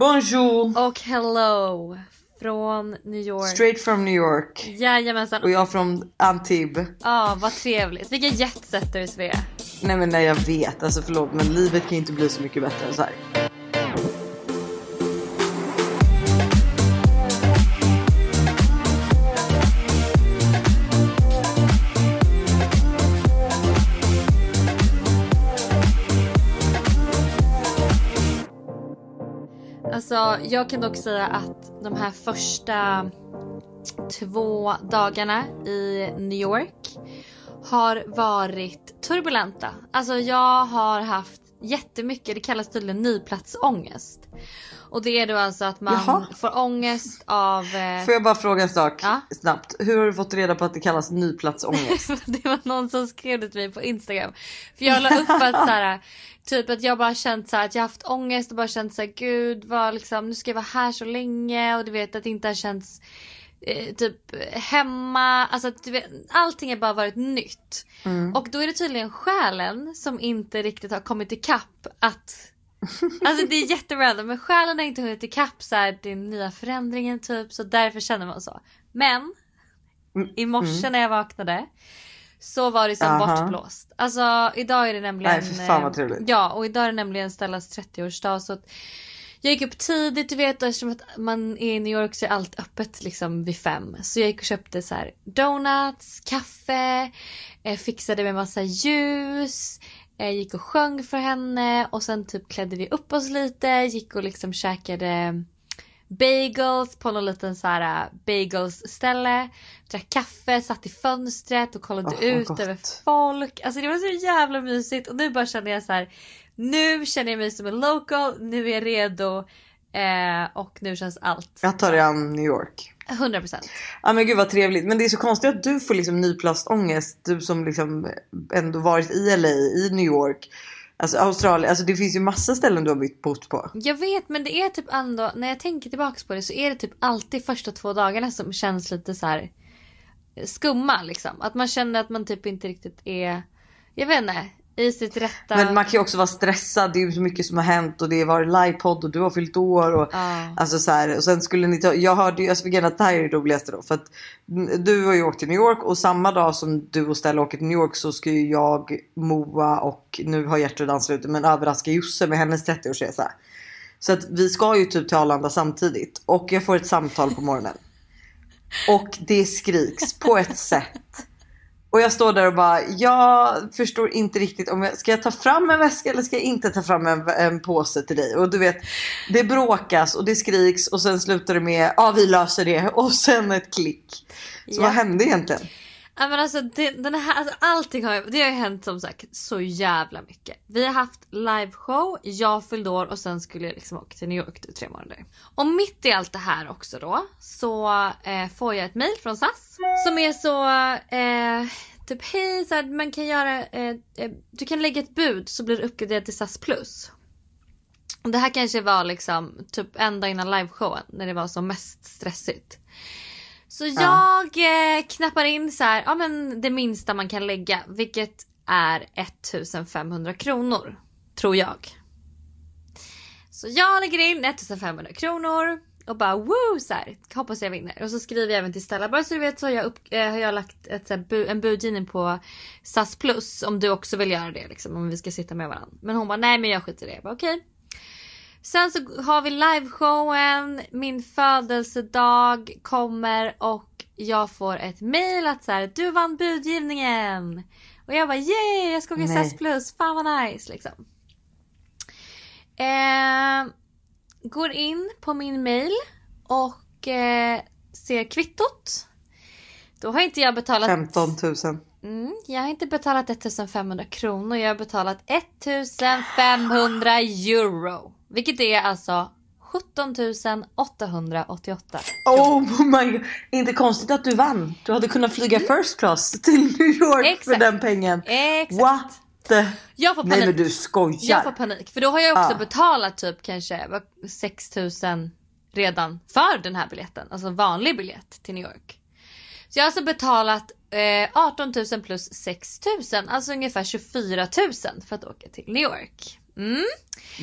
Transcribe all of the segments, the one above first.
Bonjour! Och hello från New York. Straight from New York. Jajamensan. Och jag från Antibes. Ja, vad trevligt. Vilka jetsetters vi är. Nej men nej jag vet, alltså förlåt men livet kan ju inte bli så mycket bättre än så här. Alltså, jag kan dock säga att de här första två dagarna i New York har varit turbulenta. Alltså jag har haft jättemycket, det kallas tydligen nyplatsångest. Och det är då alltså att man Jaha. får ångest av... Eh, Får jag bara fråga en sak Ja. snabbt? Hur har du fått reda på att det kallas nyplatsångest? det var någon som skrev det till mig på Instagram. För jag la upp att så här, typ att jag bara känt så här, att jag haft ångest och bara känt så här, gud vad liksom, nu ska jag vara här så länge och du vet att det inte har känts eh, typ hemma, alltså du vet, allting har bara varit nytt. Mm. Och då är det tydligen själen som inte riktigt har kommit ikapp att Alltså det är jätterandom men själen har inte hunnit ikapp så här, den nya förändringen typ så därför känner man så. Men Mm, i morse när jag vaknade så var det som Aha. bortblåst. Alltså idag är det nämligen... Nej, för fan vad eh, trevligt. Ja och idag är det nämligen Stellas 30-årsdag så att jag gick upp tidigt du vet och eftersom att man är i New York så är allt öppet liksom vid fem. Så jag gick och köpte så här donuts, kaffe, eh, fixade med massa ljus. eh, gick och sjöng för henne och sen typ klädde vi upp oss lite, gick och liksom käkade bagels på någon liten så här äh, bagels ställe. Drack kaffe, satt i fönstret och kollade vad ut gott. över folk. Alltså det var så jävla mysigt och nu bara känner jag så här. Nu känner jag mig som en local, nu är jag redo eh, och nu känns allt Jag tar dig an New York. 100%. Ja men gud vad trevligt. Men det är så konstigt att du får liksom nyplatsångest. Du som liksom ändå varit i LA, i New York. Alltså Australien. Alltså det finns ju massa ställen du har bytt bott på. Jag vet men det är typ ändå, när jag tänker tillbaka på det så är det typ alltid första två dagarna som känns lite så här skumma liksom. Att man känner att man typ inte riktigt är, jag vet inte, i sitt rätta. Men man kan ju också vara stressad. Det är ju så mycket som har hänt och det har varit livepodd och du har fyllt år. Och, Ja. Alltså så här, och sen skulle ni ta, jag hörde ju, alltså att det här är det roligaste då. För att du har ju åkt till New York och samma dag som du och Stella åker till New York så ska ju jag, Moa och nu har Gertrud anslutit men överraska Josse med hennes 30-årsresa. Så att vi ska ju typ till Arlanda samtidigt och jag får ett samtal på morgonen. Och det skriks på ett sätt. Och jag står där och bara, jag förstår inte riktigt om jag, ska jag ta fram en väska eller ska jag inte ta fram en, en påse till dig? Och du vet, det bråkas och det skriks och sen slutar det med, ja vi löser det och sen ett klick. Så Ja. vad hände egentligen? Ja men alltså, det, den här, alltså allting har ju, det har ju hänt som sagt så jävla mycket. Vi har haft liveshow, jag fyllde år och sen skulle jag liksom åka till New York i tre månader. Och mitt i allt det här också då så eh, får jag ett mail från SAS som är så eh, typ hej så här, man kan göra, eh, eh du kan lägga ett bud så blir du uppgraderad till SAS plus. Och det här kanske var liksom typ ända innan liveshowen när det var som mest stressigt. Så Ja. jag eh, knappar in så här, ja men det minsta man kan lägga, vilket är 1500 kronor. Tror jag. Så jag lägger in 1500 kronor och bara woo så här, hoppas jag vinner. Och så skriver jag även till Stella, bara så du vet så har jag, upp, eh, har jag lagt ett, här, bu, en budgivning på SAS plus om du också vill göra det liksom, om vi ska sitta med varandra. Men hon bara nej men jag skiter i det. Jag bara, okej. Sen så har vi liveshowen, min födelsedag kommer och jag får ett mail att så här, du vann budgivningen. Och jag bara yay, jag ska åka. SAS plus, fan vad nice liksom. Eh, går in på min mail och eh, ser kvittot. Då har inte jag betalat 15 000. Mm, jag har inte betalat 1500 kronor, jag har betalat 1500 euro. Vilket är alltså 17 888. Oh my god. Inte konstigt att du vann. Du hade kunnat flyga first class till New York för Exakt. den pengen. Exakt. What. Jag får panik. Nej men du skojar. Jag får panik. För då har jag också Ja. betalat typ kanske vad, 6000 redan för den här biljetten. Alltså vanlig biljett till New York. Så jag har alltså betalat eh, 18 000 plus 6 000. Alltså ungefär 24 000 för att åka till New York. Mm.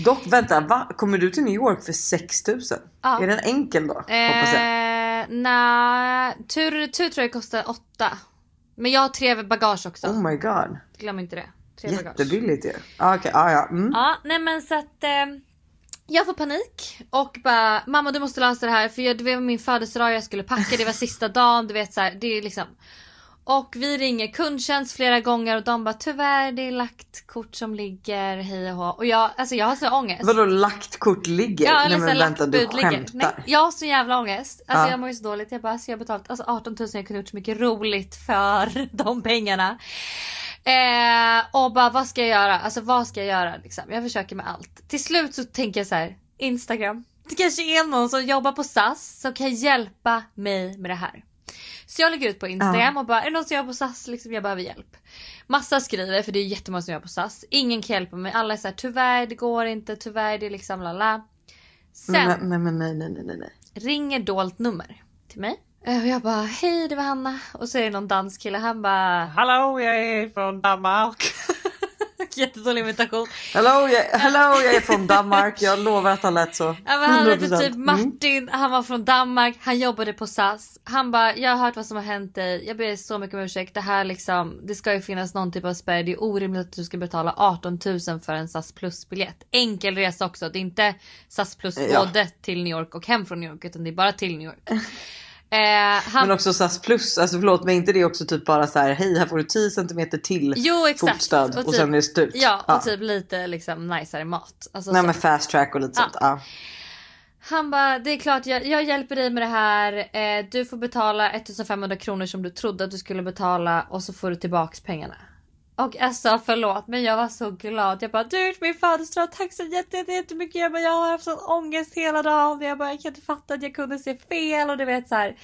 Dock vänta, va? kommer du till New York för 6000? Ja. Är den enkel då? Hoppas jag. Eh, nej, tur retur tror jag kostar 8. Men jag har tre bagage också. Oh my god. Glöm inte det. Tre. Jättebilligt ju. Ah, Okej, ah, ja. Mm. Ja, nej men så att eh, jag får panik och bara mamma du måste lösa det här för jag, det var min födelsedag jag skulle packa, det var sista dagen, du vet så här, det är liksom. Och vi ringer kundtjänst flera gånger och de bara tyvärr det är lagt kort som ligger hej och hå. Och jag, alltså jag har så ångest. Vadå lagt kort ligger? Ja Nej men vänta du ligger. Nej, skämtar. jag har så jävla ångest. Alltså Ja. jag mår ju så dåligt. Jag bara, alltså jag har betalat alltså 18 000 jag kunde gjort så mycket roligt för de pengarna. Eh, och bara vad ska jag göra? Alltså vad ska jag göra liksom? Jag försöker med allt. Till slut så tänker jag så här: Instagram. Det kanske är någon som jobbar på SAS som kan hjälpa mig med det här. Så jag lägger ut på Instagram och bara är det någon som jobbar på SAS? Liksom, jag behöver hjälp. Massa skriver för det är jättemånga som jobbar på SAS. Ingen kan hjälpa mig. Alla är såhär tyvärr det går inte, tyvärr det är liksom lala. Sen Nej, nej, men nej, nej, nej, nej, nej. ringer dolt nummer till mig. Eh, Och jag bara hej det var Hanna. Och så är det någon dansk kille han bara hallå jag är från Danmark. Jättedålig imitation. Hello, jag, hello, jag är från Danmark. Jag lovar att han lät så. Ja, men han hette 100%. typ Mm. Martin, han var från Danmark, han jobbade på SAS. Han bara, jag har hört vad som har hänt dig, jag ber så mycket om ursäkt. Det här liksom, det ska ju finnas någon typ av spärr. Det är orimligt att du ska betala 18 000 för en SAS plus biljett. Enkel resa också, det är inte SAS plus Ja. både till New York och hem från New York utan det är bara till New York. Eh, han, Men också SAS plus, alltså förlåt men inte det också typ bara så här hej här får du 10 cm till jo exakt. fotstöd och, typ, sen är det slut. Ja och typ lite liksom najsare mat. Alltså, Nej så. men fast track och lite Ja. sånt. Ja. Han bara, det är klart jag, jag hjälper dig med det här. Eh, du får betala 1500 kronor som du trodde att du skulle betala och så får du tillbaks pengarna. Och alltså förlåt men jag var så glad. Jag bara du är min födelsedag, tack så jätte- jätte- jättemycket. Jag, bara, jag har haft sån ångest hela dagen. Jag bara jag kan inte fatta att jag kunde se fel och du vet så här.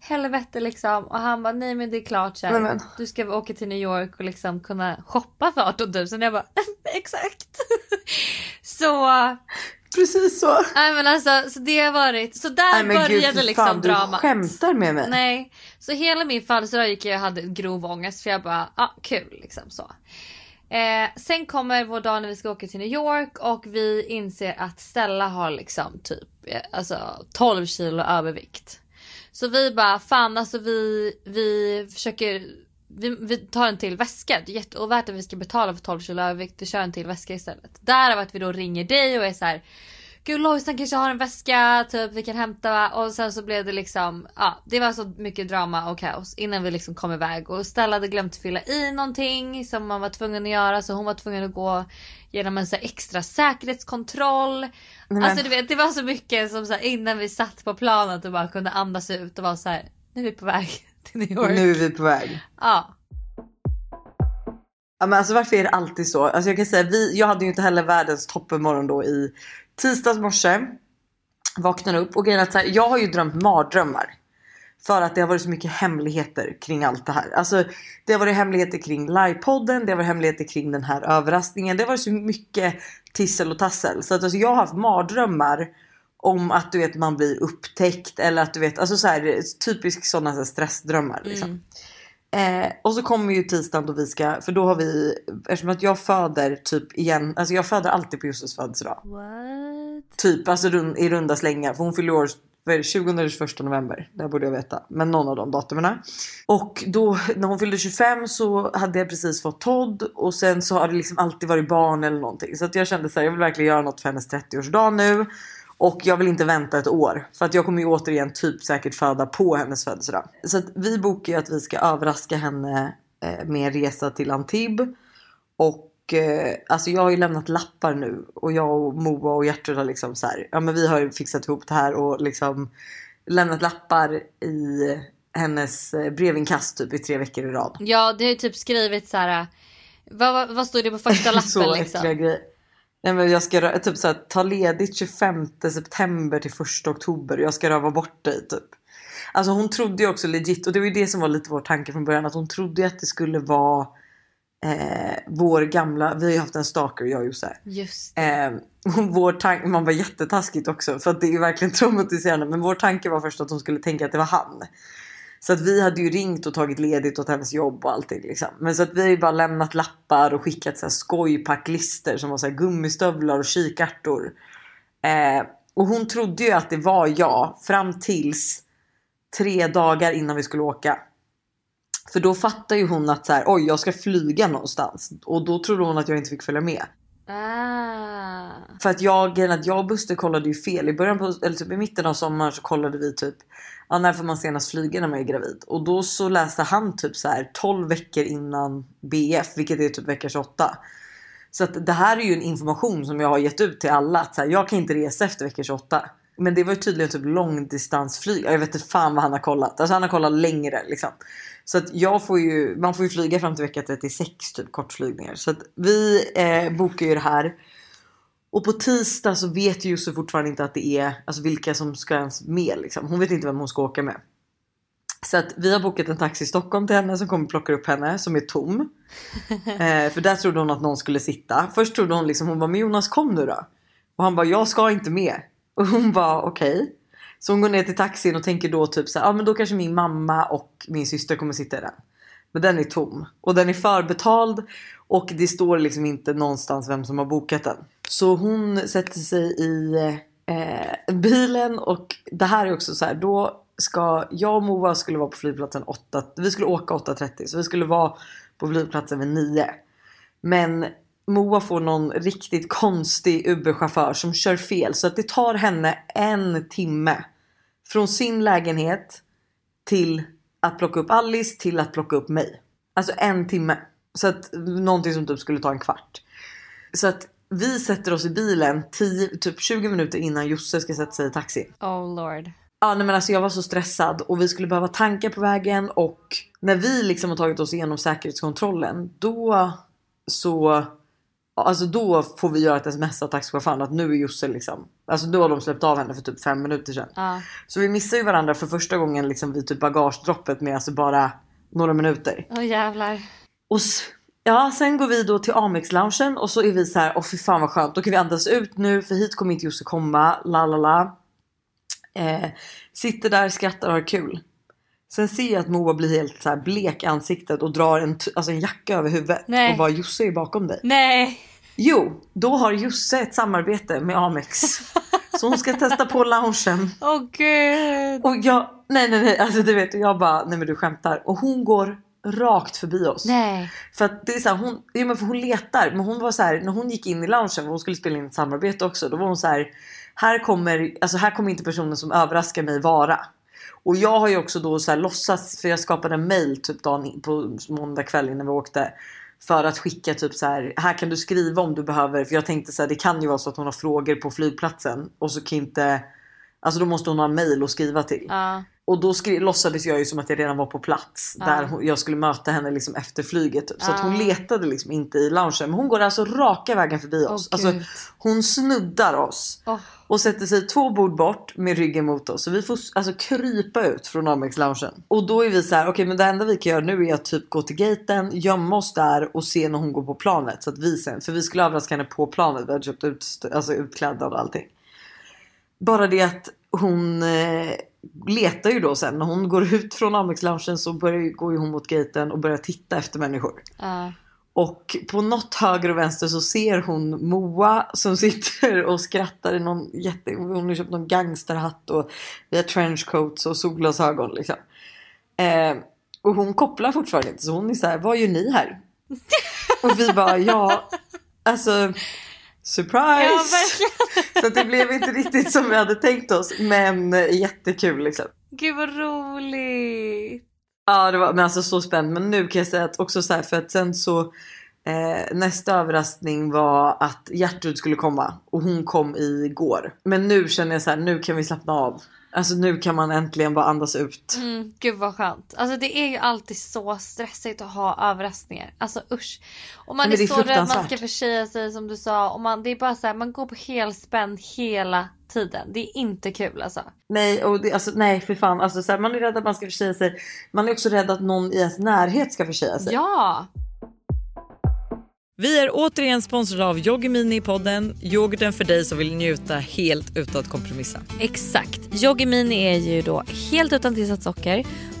Helvete liksom. Och han bara nej men det är klart så här. Du ska åka till New York och liksom kunna shoppa för 18 000. Jag bara exakt. så Precis så. Nej men alltså så det har varit, så där Nej gud började för liksom fan du dramat. skämtar med mig. Nej, så hela min födelsedag gick jag och hade grov ångest för jag bara, ja ah, kul liksom så. Eh, sen kommer vår dag när vi ska åka till New York och vi inser att Stella har liksom typ eh, alltså 12 kilo övervikt. Så vi bara fan alltså vi, vi försöker vi, vi tar en till väska. Det är jätteovärt att vi ska betala för 12 kilo övervikt. Vi kör en till väska istället. Därav att vi då ringer dig och är så här. Gud Lojsan kanske har en väska, typ vi kan hämta? Och sen så blev det liksom, ja det var så mycket drama och kaos innan vi liksom kom iväg. Och Stella hade glömt fylla i någonting som man var tvungen att göra så hon var tvungen att gå genom en så extra säkerhetskontroll. men- Alltså du vet det var så mycket som så här, innan vi satt på planet och bara kunde andas ut och vara så här. nu är vi på väg till New York. Nu är vi på väg. Ja. Ja, men alltså varför är det alltid så? Alltså jag kan säga, vi, jag hade ju inte heller världens toppenmorgon då i tisdags morse. Vaknade upp och grejen att så här, jag har ju drömt mardrömmar. För att det har varit så mycket hemligheter kring allt det här. Alltså det har varit hemligheter kring livepodden, det har varit hemligheter kring den här överraskningen. Det har varit så mycket tissel och tassel. Så att alltså, jag har haft mardrömmar om att du vet man blir upptäckt eller att du vet alltså så här, typisk sådana så här stressdrömmar liksom. Mm. Eh, och så kommer ju tisdagen då vi ska, för då har vi, eftersom att jag föder typ igen, alltså jag föder alltid på Josefs födelsedag. What? Typ alltså rund, i runda slängar, för hon fyller år vad är det, 20 eller 21 november. Det borde jag veta, men någon av de datumen. Och då när hon fyllde 25 så hade jag precis fått Todd och sen så har det liksom alltid varit barn eller någonting. Så att jag kände så här, jag vill verkligen göra något för hennes 30-årsdag nu. Och jag vill inte vänta ett år för att jag kommer ju återigen typ säkert föda på hennes födelsedag. Så vi bokar ju att vi ska överraska henne eh, med en resa till Antibes. Och eh, alltså jag har ju lämnat lappar nu och jag och Moa och Gertrud har liksom så här, ja men vi har ju fixat ihop det här och liksom lämnat lappar i hennes eh, brevinkast typ i tre veckor i rad. Ja det är typ skrivit så här. Vad, vad, vad står det på första lappen så liksom? äckliga grejer. Nej, men jag ska typ så här, ta ledigt 25 september till 1 oktober. Jag ska röva bort dig typ. Alltså hon trodde ju också legit och det var ju det som var lite vår tanke från början att hon trodde att det skulle vara eh, vår gamla, vi har ju haft en stalker jag och Josse. Just. Eh, och vår tanke, man var jättetaskigt också för att det är verkligen traumatiserande men vår tanke var först att hon skulle tänka att det var han. Så att vi hade ju ringt och tagit ledigt åt hennes jobb och allting liksom. Men så att vi har ju bara lämnat lappar och skickat så här skojpacklister som var så här gummistövlar och kikärtor. Eh, och hon trodde ju att det var jag fram tills tre dagar innan vi skulle åka. För då fattar ju hon att så här, oj jag ska flyga någonstans och då trodde hon att jag inte fick följa med. Ah. För att jag, att jag och Buster kollade ju fel. I början på, eller typ i mitten av sommaren så kollade vi typ ja, när får man senast flyga när man är gravid? Och då så läste han typ så här 12 veckor innan BF, vilket är typ vecka 28. Så att det här är ju en information som jag har gett ut till alla att så här, jag kan inte resa efter vecka 28. Men det var ju tydligen typ långdistansflyg. Jag vet inte fan vad han har kollat. Alltså han har kollat längre liksom. Så att jag får ju, man får ju flyga fram till vecka 36 typ kortflygningar. Så att vi eh, bokar ju det här. Och på tisdag så vet ju Jussi fortfarande inte att det är alltså vilka som ska ens med liksom. Hon vet inte vem hon ska åka med. Så att vi har bokat en taxi i Stockholm till henne som kommer plocka upp henne som är tom. eh, för där trodde hon att någon skulle sitta. Först trodde hon liksom, hon bara men Jonas kom nu då. Och han bara jag ska inte med. Och hon bara okej. Okay. Så hon går ner till taxin och tänker då typ så ja ah, men då kanske min mamma och min syster kommer sitta i den. Men den är tom och den är förbetald och det står liksom inte någonstans vem som har bokat den. Så hon sätter sig i eh, bilen och det här är också så här. Då ska jag och Moa skulle vara på flygplatsen 8. Vi skulle åka 8.30 så vi skulle vara på flygplatsen vid 9. Men Moa får någon riktigt konstig Uber-chaufför som kör fel så att det tar henne en timme från sin lägenhet till att plocka upp Alice till att plocka upp mig. Alltså en timme. Så att någonting som typ skulle ta en kvart. Så att vi sätter oss i bilen 10, typ 20 minuter innan Josse ska sätta sig i taxin. Oh lord. Ja nej men alltså jag var så stressad och vi skulle behöva tanka på vägen och när vi liksom har tagit oss igenom säkerhetskontrollen då så Alltså då får vi göra ett sms av taxichauffören att nu är Josse liksom. Alltså då har de släppt av henne för typ fem minuter sedan. Ja. Så vi missar ju varandra för första gången liksom vid typ bagagedroppet med alltså bara några minuter. Åh jävlar. Och ja, sen går vi då till Amex-loungen och så är vi så här, åh fy fan vad skönt. Då kan vi andas ut nu för hit kommer inte Josse komma. La la la. Eh, sitter där, skrattar och har kul. Sen ser jag att Moa blir helt så blek i ansiktet och drar en, alltså en jacka över huvudet. Nej. Och bara Josse är bakom dig. Nej. Jo, då har Josse ett samarbete med Amex. Så hon ska testa på loungen. Åh oh, gud. Och jag, nej nej nej, alltså du vet jag bara, nej men du skämtar. Och hon går rakt förbi oss. Nej. För att det är så här, hon, ja, men för hon letar. Men hon var så här, när hon gick in i loungen, hon skulle spela in ett samarbete också. Då var hon så här, här kommer, alltså här kommer inte personen som överraskar mig vara. Och jag har ju också då så här låtsats, för jag skapade en mail typ dagen på måndag kväll innan vi åkte. För att skicka typ så här, här kan du skriva om du behöver. För jag tänkte så här, det kan ju vara så att hon har frågor på flygplatsen. Och så kan inte, alltså då måste hon ha en mail att skriva till. Uh. Och då skri- låtsades jag ju som att jag redan var på plats. Där hon, jag skulle möta henne liksom efter flyget. Så att Ja. hon letade liksom inte i loungen. Men hon går alltså raka vägen förbi oss. alltså, gud. hon snuddar oss. Åh. Och sätter sig två bord bort med ryggen mot oss. Så vi får alltså krypa ut från Amex-loungen. Och då är vi så här, okej men det enda vi kan göra nu är att typ gå till gaten, gömma oss där och se när hon går på planet. Så att vi sen, för vi skulle överraska henne på planet. Vi hade köpt ut, alltså utklädda och allting. Bara det att hon eh, letar ju då sen. När hon går ut från Amex-loungen så börjar, går ju hon mot gaten och börjar titta efter människor. Ja. Och på något höger och vänster så ser hon Moa som sitter och skrattar i någon jätte... Hon har köpt någon gangsterhatt och vi har trenchcoats och solglasögon liksom. Eh, och hon kopplar fortfarande inte så hon är så här, vad gör ni här? och vi bara, ja, alltså surprise! Ja, så det blev inte riktigt som vi hade tänkt oss men jättekul liksom. Gud vad roligt. Ja det var men alltså så spännande. Men nu kan jag säga att också så här för att sen så eh, nästa överraskning var att Gertrud skulle komma och hon kom igår. Men nu känner jag så här nu kan vi slappna av. Alltså nu kan man äntligen bara andas ut. Mm, gud vad skönt. Alltså det är ju alltid så stressigt att ha överraskningar. Alltså usch. Och man Men är, så rädd man ska förtjäna sig som du sa. Och man, det är bara så här, man går på helspänn hela tiden. Det är inte kul alltså. Nej, och det, alltså, nej för fan. Alltså, så här, man är rädd att man ska försäga sig. Man är också rädd att någon i ens närhet ska försäga sig. Ja! Vi är återigen sponsrade av Yoggi Mini i podden. Yoghurten för dig som vill njuta helt utan att kompromissa. Exakt. Yoggi Mini är ju då helt utan tillsatt socker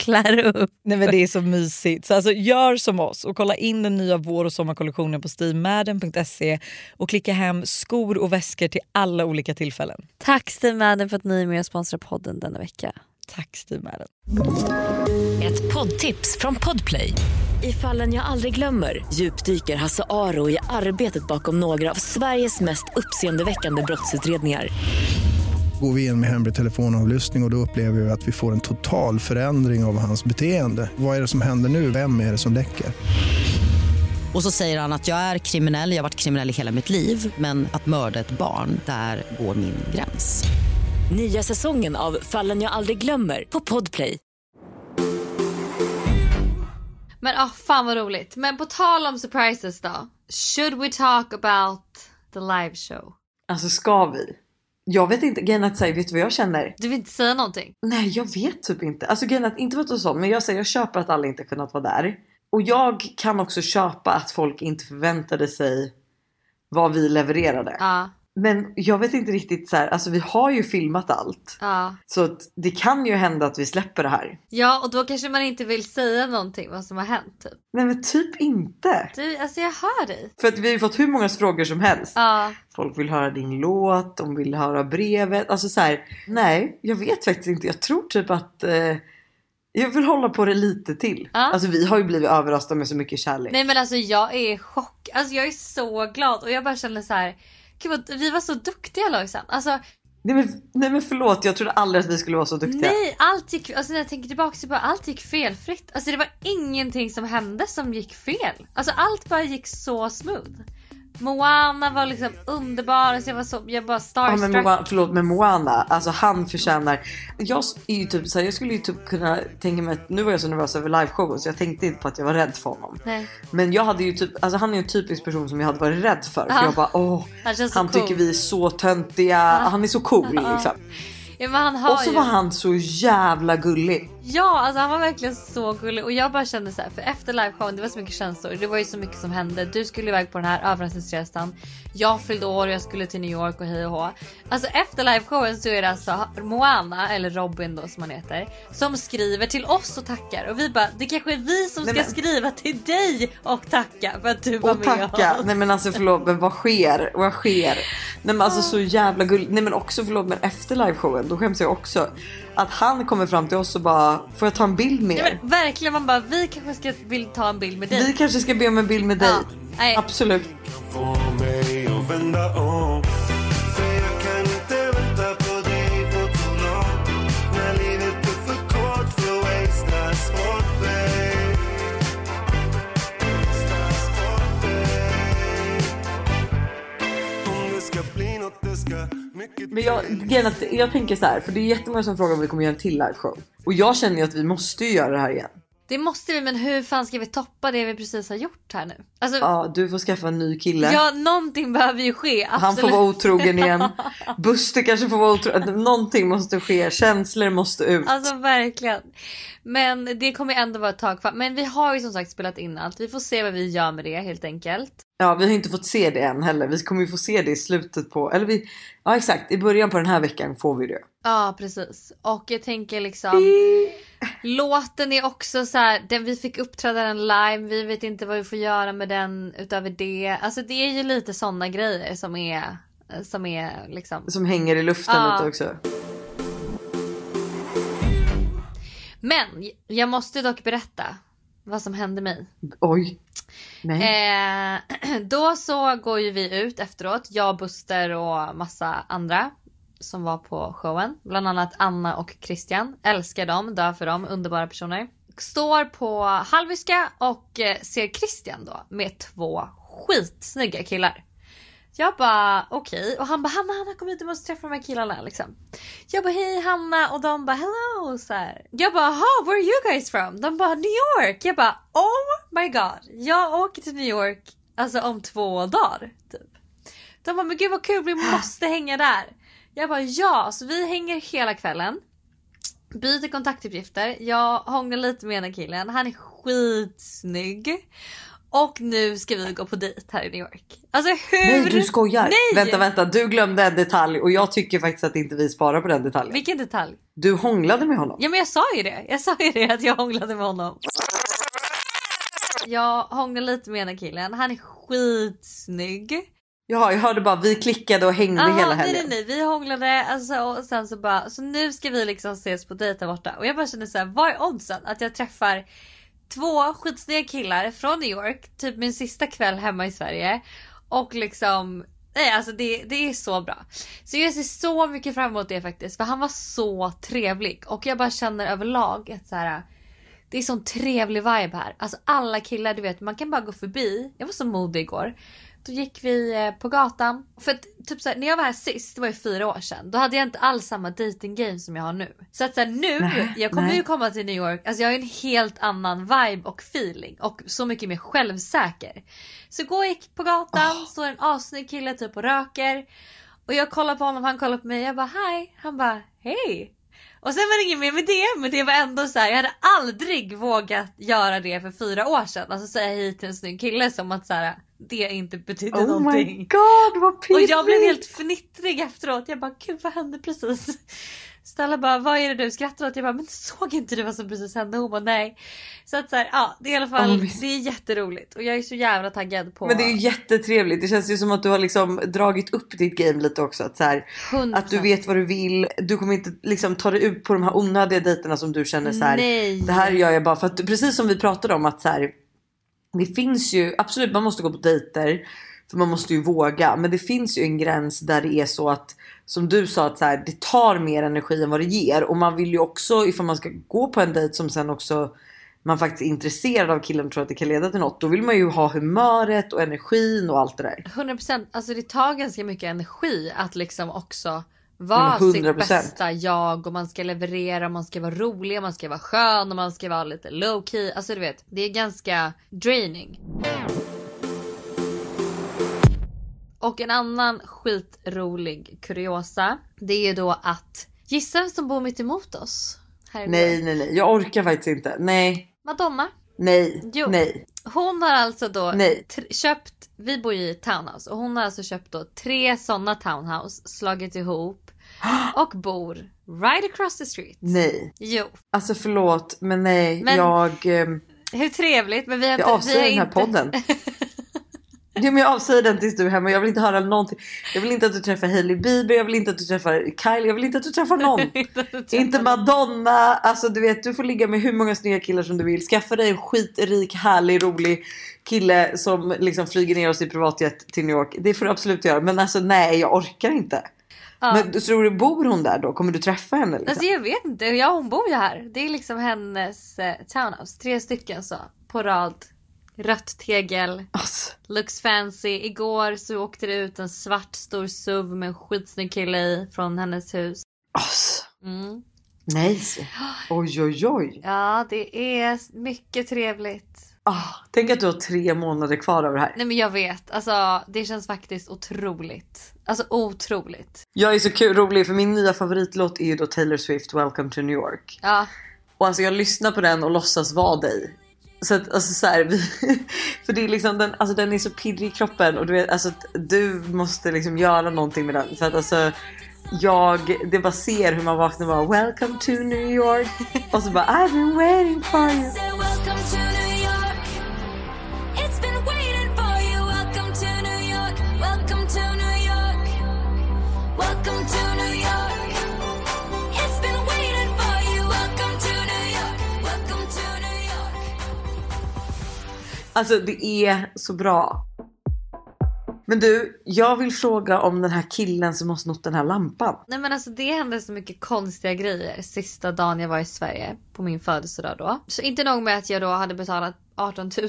klär upp. Nej men det är så mysigt. Så alltså, gör som oss och kolla in den nya vår och sommarkollektionen på stevemadden.se och klicka hem skor och väskor till alla olika tillfällen. Tack Steve Madden för att ni är med och sponsrar podden denna vecka. Tack Steve Madden. Ett poddtips från Podplay. I fallen jag aldrig glömmer djupdyker Hasse Aro i arbetet bakom några av Sveriges mest uppseendeväckande brottsutredningar går vi in med hemlig telefonavlyssning och, och då upplever vi att vi får en total förändring av hans beteende. Vad är det som händer nu? Vem är det som läcker? Och så säger han att jag är kriminell, jag har varit kriminell i hela mitt liv men att mörda ett barn, där går min gräns. Nya säsongen av Fallen jag aldrig glömmer på Podplay. Men ah, fan vad roligt. Men på tal om surprises då. Should we talk about the live show? Alltså ska vi? Jag vet inte, grejen att säga, vet du vad jag känner? Du vill inte säga någonting? Nej jag vet typ inte. Alltså grejen att, inte du sa men jag säger jag köper att alla inte kunnat vara där. Och jag kan också köpa att folk inte förväntade sig vad vi levererade. Ja. Men jag vet inte riktigt så här, alltså vi har ju filmat allt. Ja. Så det kan ju hända att vi släpper det här. Ja och då kanske man inte vill säga någonting vad som har hänt typ. Nej men typ inte. Du, alltså jag hör dig. För att vi har fått hur många frågor som helst. Ja. Folk vill höra din låt, de vill höra brevet. Alltså så här, nej jag vet faktiskt inte. Jag tror typ att eh, jag vill hålla på det lite till. Ja. Alltså vi har ju blivit överraskade med så mycket kärlek. Nej men alltså jag är i chock. Alltså jag är så glad och jag bara känner så här. Gud vad, vi var så duktiga Lojsan. Alltså Nej, men, nej men förlåt, jag trodde aldrig att vi skulle vara så duktiga. nej allt gick, alltså när jag tänker tillbaka så bara allt gick felfritt. Alltså det var ingenting som hände som gick fel. Alltså allt bara gick så smooth. Moana var liksom underbar, alltså jag var så, jag bara Ja, starstruck. men Moana, förlåt men Moana, alltså han förtjänar. Jag är typ så här, jag skulle ju typ kunna tänka mig att nu var jag så nervös över liveshowen så jag tänkte inte på att jag var rädd för honom. Nej. Men jag hade ju typ, alltså han är ju en typisk person som jag hade varit rädd för. För Ja. jag bara åh, Han han cool. tycker vi är så töntiga, han är så cool liksom. Ja, Och så ju... var han så jävla gullig. Ja, alltså han var verkligen så gullig och jag bara kände så här, för efter liveshowen det var så mycket känslor. Det var ju så mycket som hände. Du skulle iväg på den här överraskningsresan. Jag fyllde år och jag skulle till New York och hej och hå. Alltså efter liveshowen så är det alltså Moana, eller Robin då som han heter, som skriver till oss och tackar. Och vi bara, det kanske är vi som Nej, ska men- skriva till dig och tacka för att du var Och med tacka. oss. Nej men alltså förlåt men vad sker? Vad sker? Nej men alltså så jävla gulligt. Nej men också förlåt men efter liveshowen då skäms jag också. Att han kommer fram till oss och bara får jag ta en bild med Nej, er? men verkligen man bara, vi kanske ska vill ta en bild med dig. Vi kanske ska be om en bild med dig. Ja, nej. Absolut. Jag, är att jag tänker så här, för det är jättemånga som frågar om vi kommer göra en till liveshow. Och jag känner ju att vi måste ju göra det här igen. Det måste vi men hur fan ska vi toppa det vi precis har gjort här nu? Alltså, Ja, du får skaffa en ny kille. ja någonting behöver ju ske. Absolut. Han får vara otrogen igen. Buster kanske får vara otrogen. Någonting måste ske. Känslor måste ut. Alltså verkligen. Men det kommer ändå vara ett tag kvar. Men vi har ju som sagt spelat in allt. Vi får se vad vi gör med det helt enkelt. Ja, vi har inte fått se det än heller. Vi kommer ju få se det i slutet på, eller vi, ja exakt, i början på den här veckan får vi det. Ja precis. Och jag tänker liksom. Låten är också så här, den, vi fick uppträda den live, vi vet inte vad vi får göra med den utöver det. Alltså det är ju lite sådana grejer som är, som är liksom. Som hänger i luften Ja. lite också. Men jag måste dock berätta vad som hände mig. Oj. Nej. Eh, då så går ju vi ut efteråt, jag, Buster och massa andra som var på showen. Bland annat Anna och Christian. Älskar dem, dör för dem, underbara personer. Står på Halviska och eh, ser Christian då med två skitsnygga killar. Jag bara okej och han bara Hanna Hanna kom hit du måste träffa de här killarna liksom. Jag bara hej Hanna och de bara hello så här. Jag bara ha where are you guys from? De bara New York. Jag bara oh my god. Jag åker till New York alltså om två dagar typ. De bara men gud vad kul vi måste hänga där. Jag bara ja så vi hänger hela kvällen. Byter kontaktuppgifter. Jag hånglar lite med ena killen. Han är skitsnygg. Och nu ska vi gå på dejt här i New York. Alltså hur? Nej du skojar. Nej! Vänta vänta du glömde en detalj och jag tycker faktiskt att inte vi sparar på den detaljen. Vilken detalj? Du hånglade med honom. Ja men jag sa ju det. Jag sa ju det att jag hånglade med honom. Jag hånglade lite med ena killen. Han är skitsnygg. Ja jag hörde bara vi klickade och hängde Aha, hela nej helgen. nej nej vi hånglade alltså, och sen så bara så nu ska vi liksom ses på dejt där borta och jag bara känner såhär vad är oddsen att jag träffar två skitsnygga killar från New York typ min sista kväll hemma i Sverige och liksom Nej alltså det, det är så bra. Så jag ser så mycket fram emot det faktiskt för han var så trevlig och jag bara känner överlag att så här. Det är sån trevlig vibe här. Alltså alla killar du vet man kan bara gå förbi. Jag var så modig igår. Då gick vi eh, på gatan. För att, typ såhär, när jag var här sist, det var ju fyra år sedan. Då hade jag inte alls samma dating game som jag har nu. Så att såhär, nu, Nej, jag kommer nej. ju komma till New York. Alltså jag har ju en helt annan vibe och feeling. Och så mycket mer självsäker. Så går jag gick på gatan, står en assnygg kille typ och röker. Och jag kollar på honom, han kollar på mig. Jag bara hej. Han bara hej. Och sen var det inget mer med det, men det var ändå så här. jag hade aldrig vågat göra det för fyra år sedan. Alltså säga hej till en snygg kille som att så här, det inte betydde Oh någonting. my god vad Och pirrigt. jag blev helt fnittrig efteråt. Jag bara gud vad hände precis? Stella bara vad är det du skrattar åt? Jag bara men såg inte du vad som precis hände? Hon bara nej. Så att så här, ja det är i alla fall Oh, det är jätteroligt och jag är så jävla taggad på Men det är jättetrevligt. Det känns ju som att du har liksom dragit upp ditt game lite också. Att, så här, 100%. att du vet vad du vill. Du kommer inte liksom ta dig ut på de här onödiga dejterna som du känner så här. Nej. Det här gör jag bara för att precis som vi pratade om att så här. Det finns ju absolut man måste gå på dejter. För man måste ju våga. Men det finns ju en gräns där det är så att som du sa att så här, det tar mer energi än vad det ger. Och man vill ju också ifall man ska gå på en dejt som sen också man faktiskt är intresserad av killen och tror att det kan leda till något. Då vill man ju ha humöret och energin och allt det där. 100% alltså det tar ganska mycket energi att liksom också vara Men sitt 100%. bästa jag och man ska leverera, man ska vara rolig, man ska vara skön och man ska vara lite low key. Alltså du vet, det är ganska draining. Och en annan skitrolig kuriosa, det är ju då att gissa vem som bor mitt emot oss? Nej nej nej jag orkar faktiskt inte. Nej. Madonna. Nej. Jo. Nej. Hon har alltså då köpt, vi bor ju i townhouse och hon har alltså köpt då tre sådana townhouse, slagit ihop och bor right across the street. Nej. Jo, Alltså förlåt men nej. Men- Jag, ehm, hur trevligt men vi har jag inte... avsäger har den här inte... podden. Ja, men jag avsäger den tills du är hemma. Jag vill inte höra någonting. Jag vill inte att du träffar Hailey Bieber. Jag vill inte att du träffar Kylie. Jag vill inte att du träffar någon. inte Madonna. Alltså du vet du får ligga med hur många snygga killar som du vill. Skaffa dig en skitrik, härlig, rolig kille som liksom flyger ner oss i privatjet till New York. Det får du absolut göra. Men alltså nej jag orkar inte. Ja. Men tror du bor hon där då? Kommer du träffa henne? Liksom? Alltså jag vet inte, ja hon bor ju här. Det är liksom hennes eh, townhouse. Tre stycken så på rad. Rött tegel. Alltså, Looks fancy. Igår så åkte det ut en svart stor SUV med en skitsnygg kille i från hennes hus. alltså. Mm. Nej. Oj oj oj. Ja, det är mycket trevligt. Ah, tänk att du har tre månader kvar av det här. Nej men jag vet, alltså det känns faktiskt otroligt. Alltså otroligt. Jag är så kul rolig för min nya favoritlåt är ju då Taylor Swift Welcome to New York. Ja, Och alltså jag lyssnar på den och låtsas vara dig. Så att alltså så här, vi, för det är liksom den, alltså den är så pirrig i kroppen och du vet alltså du måste liksom göra någonting med den. För att alltså jag, det bara ser hur man vaknar och bara Welcome to New York. Och så bara I've been waiting for you. Welcome to Alltså det är så bra. Men du, jag vill fråga om den här killen som har snott den här lampan. nej men alltså det hände så mycket konstiga grejer sista dagen jag var i Sverige på min födelsedag då. Så inte nog med att jag då hade betalat 18 000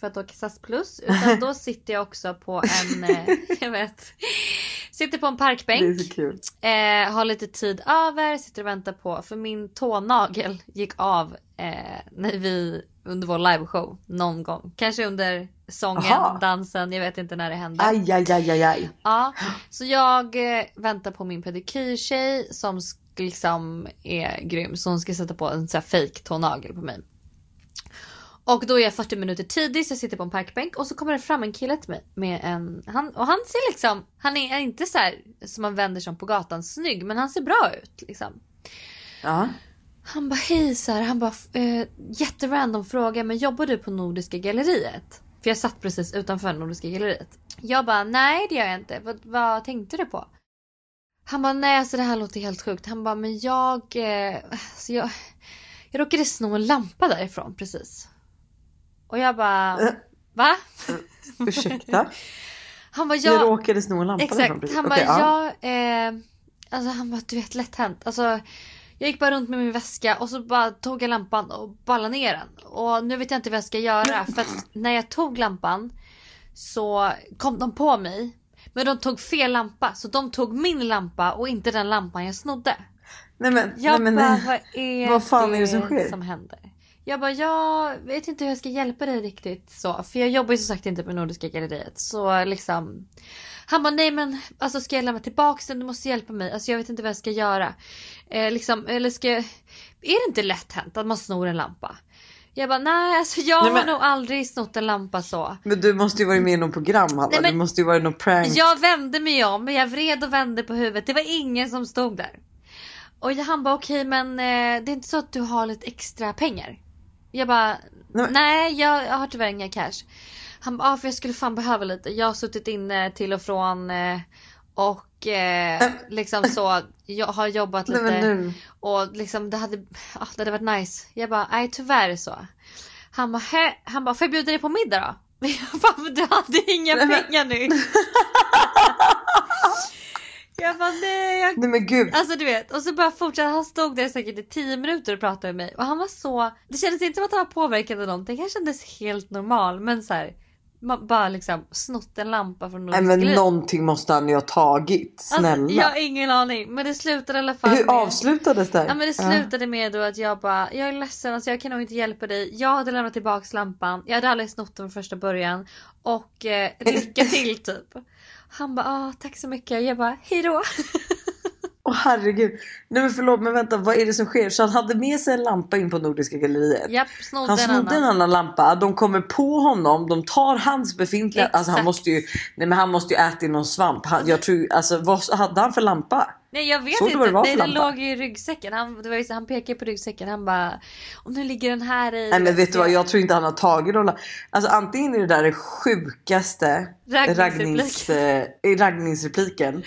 för att åka SAS plus utan då sitter jag också på en, eh, jag vet, sitter på en Det är parkbänk. så. Eh, har lite tid över, sitter och väntar på, för min tånagel gick av eh, när vi, under vår liveshow någon gång. Kanske under sången, Aha. dansen, jag vet inte när det hände. Aj, aj, aj, aj, aj. Ja, så jag eh, väntar på min pedikyrtjej som liksom är grym. Så hon ska sätta på en sån här fake tånagel på mig. Och då är jag 40 minuter tidig så jag sitter på en parkbänk och så kommer det fram en kille till mig med en, han, och han ser liksom, han är inte så här som man vänder sig om på gatan snygg men han ser bra ut liksom. Ja. Han bara hej så här, han bara eh, jätterandom fråga men jobbar du på Nordiska galleriet? För jag satt precis utanför Nordiska galleriet. Jag bara nej det gör jag inte. Vad, vad tänkte du på? Han bara nej alltså det här låter helt sjukt. Han bara men jag, eh, alltså jag, jag råkade sno en lampa därifrån precis. Och jag bara Eh. va? Ursäkta? Han bara Jag jag, råkade sno en lampa därifrån Exakt. precis. Han bara, ja. jag, eh, alltså han bara, du vet lätt hänt. Alltså, jag gick bara runt med min väska och så bara tog jag lampan och ballade ner den. Och nu vet jag inte vad jag ska göra för att när jag tog lampan så kom de på mig. Men de tog fel lampa så de tog min lampa och inte den lampan jag snodde. Nej men, Jag nej, men bara, vad är, Vad fan är det som sker? som händer? Jag bara, jag vet inte hur jag ska hjälpa dig riktigt så. För jag jobbar ju som sagt inte på Nordiska galleriet. Så liksom. Han bara, nej men alltså ska jag lämna tillbaks den? Du måste hjälpa mig. Alltså jag vet inte vad jag ska göra. Eh, liksom, eller ska jag... Är det inte lätt hänt att man snor en lampa? Jag bara, nej alltså jag Nej, men- har nog aldrig snott en lampa så. Men du måste ju varit med i något program Hanna. Nej, men- Du måste ju varit i något prank. Jag vände mig om, men jag vred och vände på huvudet. Det var ingen som stod där. Och han bara okej men eh, det är inte så att du har lite extra pengar? Jag bara Nej, nej jag, jag har tyvärr inga cash. Han bara ah, för jag skulle fan behöva lite. Jag har suttit inne till och från eh, och eh, liksom så. Jag har jobbat Nej, lite nu. och liksom det hade, ah, det hade varit nice. Jag bara nej tyvärr så. Han bara, "Hä?" han bara får jag bjuda dig på middag då? Jag bara, du hade inga Nej, pengar nu. jag bara nej jag Nej men gud. Alltså du vet, och så bara fortsatte han stod där säkert i 10 minuter och pratade med mig och han var så, det kändes inte som att han var påverkad av någonting, han kändes helt normal men så här, man bara liksom snott en lampa från Nej Nordiska men någonting måste han ju ha tagit. Snälla. Alltså, jag har ingen aning men det slutade i alla fall Hur med... avslutades det? Ja men det slutade med då att jag bara, jag är ledsen alltså jag kan nog inte hjälpa dig. Jag hade lämnat tillbaks lampan, jag hade aldrig snott den från första början. Och eh, lycka till typ. Han bara, ah, tack så mycket. Jag bara, hejdå. Åh herregud. Nej men förlåt men vänta vad är det som sker? Så han hade med sig en lampa in på Nordiska galleriet. Japp, snodde Han en snodde en annan. annan lampa, de kommer på honom, de tar hans befintliga, alltså han Exakt. måste ju, nej men han måste ju äta någon svamp. Han, jag tror, alltså vad hade han för lampa? Nej jag vet Såg inte, det Nej, den låg i ryggsäcken. Han, det var ju så, han pekade på ryggsäcken, han bara och nu ligger den här i. Nej men vet du vad, jag tror inte han har tagit någon Alltså antingen är det där det sjukaste raggnings, eh, raggningsrepliken.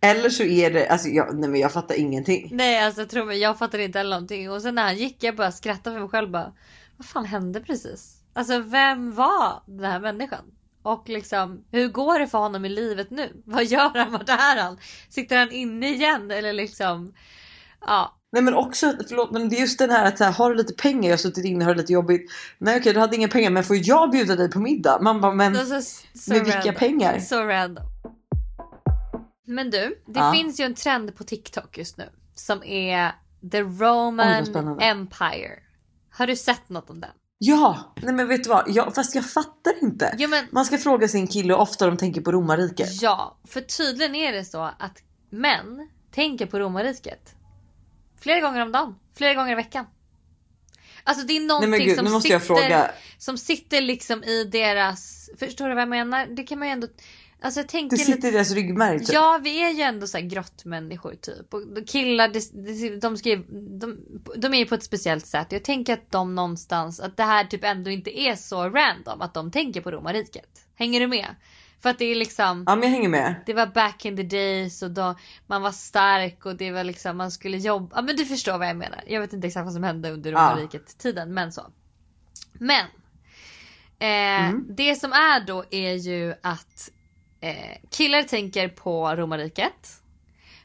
Eller så är det, alltså jag, nej men jag fattar ingenting. Nej alltså tro mig, jag fattade inte heller någonting. Och sen när han gick jag bara skrattade för mig själv bara. Vad fan hände precis? Alltså vem var den här människan? Och liksom hur går det för honom i livet nu? Vad gör han? Vart är han? Sitter han inne igen eller liksom? Ja. Nej men också, förlåt men det är just den här att så här, har du lite pengar, jag har suttit inne och har det lite jobbigt. Nej okej du hade inga pengar men får jag bjuda dig på middag? Man bara men så, så med vilka random. pengar? Så random. Men du, det Ja. finns ju en trend på TikTok just nu. Som är The Oj, Roman spännande. Empire. Har du sett något om den? Ja, nej men vet du vad? Jag, fast jag fattar inte. Jo men Man ska fråga sin kille hur ofta de tänker på romarriket. ja, för tydligen är det så att män tänker på romarriket. Flera gånger om dagen, flera gånger i veckan. Alltså det är Nej någonting men gud som sitter, som sitter liksom i deras, förstår du vad jag menar? Det kan man ju ändå, alltså jag tänker Det sitter lite i deras ryggmärg typ. Ja vi är ju ändå så här grottmänniskor typ. Och killar de, de, de, skriver, de, de är ju på ett speciellt sätt. Jag tänker att de någonstans, att det här typ ändå inte är så random att de tänker på romarriket. Hänger du med? För att det är liksom Ja men jag hänger med. det var back in the days och då man var stark och det var liksom man skulle jobba. Ja men du förstår vad jag menar. Jag vet inte exakt vad som hände under romarriket tiden men så. Men. Eh, Mm. Det som är då är ju att eh, killar tänker på romarriket.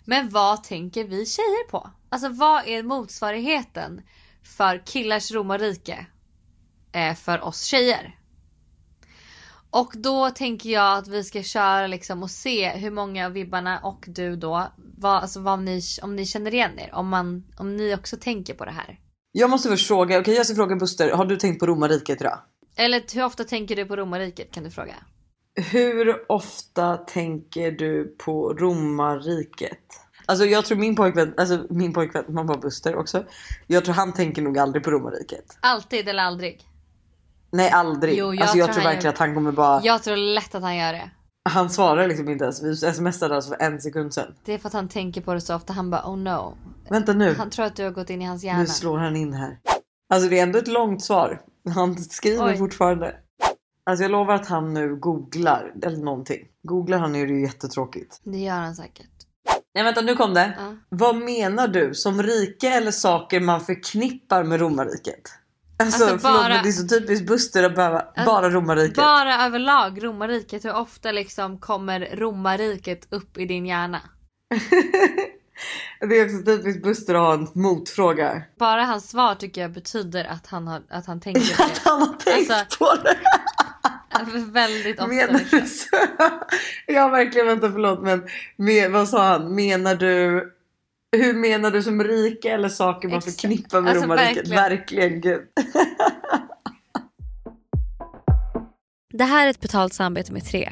Men vad tänker vi tjejer på? Alltså vad är motsvarigheten för killars romarrike eh, för oss tjejer? Och då tänker jag att vi ska köra liksom och se hur många av vibbarna och du då, vad, alltså vad ni, om ni känner igen er. Om, man, om ni också tänker på det här. Jag måste först fråga, okej jag ska fråga Buster, har du tänkt på romarriket idag? Eller hur ofta tänker du på romarriket kan du fråga. Hur ofta tänker du på romarriket? Alltså jag tror min pojkvän, alltså min pojkvän, man var Buster också. Jag tror han tänker nog aldrig på romarriket. Alltid eller aldrig? Nej aldrig. Jo, jag alltså jag tror tror verkligen gör- att han kommer bara, Jag tror lätt att han gör det. han svarar liksom inte ens. Vi smsade alltså för en sekund sedan. Det är för att han tänker på det så ofta. Han bara oh no. Vänta nu, Han tror att du har gått in i hans hjärna. nu slår han in här. Alltså det är ändå ett långt svar. Han skriver Oj. fortfarande. Alltså jag lovar att han nu googlar eller någonting. Googlar han är det ju jättetråkigt. Det gör han säkert. Nej vänta nu kom det. Ja. Vad menar du? Som rike eller saker man förknippar med romarriket? Alltså, Alltså, förlåt bara- men det är så typiskt Buster att behöva bara romarriket. Bara överlag romarriket. Hur ofta liksom kommer romarriket upp i din hjärna? det är också typiskt Buster att ha en motfråga. Bara hans svar tycker jag betyder att han, har, att han tänker på Att han har tänkt Alltså, på det. Väldigt ofta. Menar liksom. du så? Jag verkligen vänta förlåt men med, vad sa han? Menar du hur menar du som rike eller saker man Exakt. förknippar med Alltså, romarriket? verkligen. Verkligen gud. Det här är ett betalt samarbete med Tre.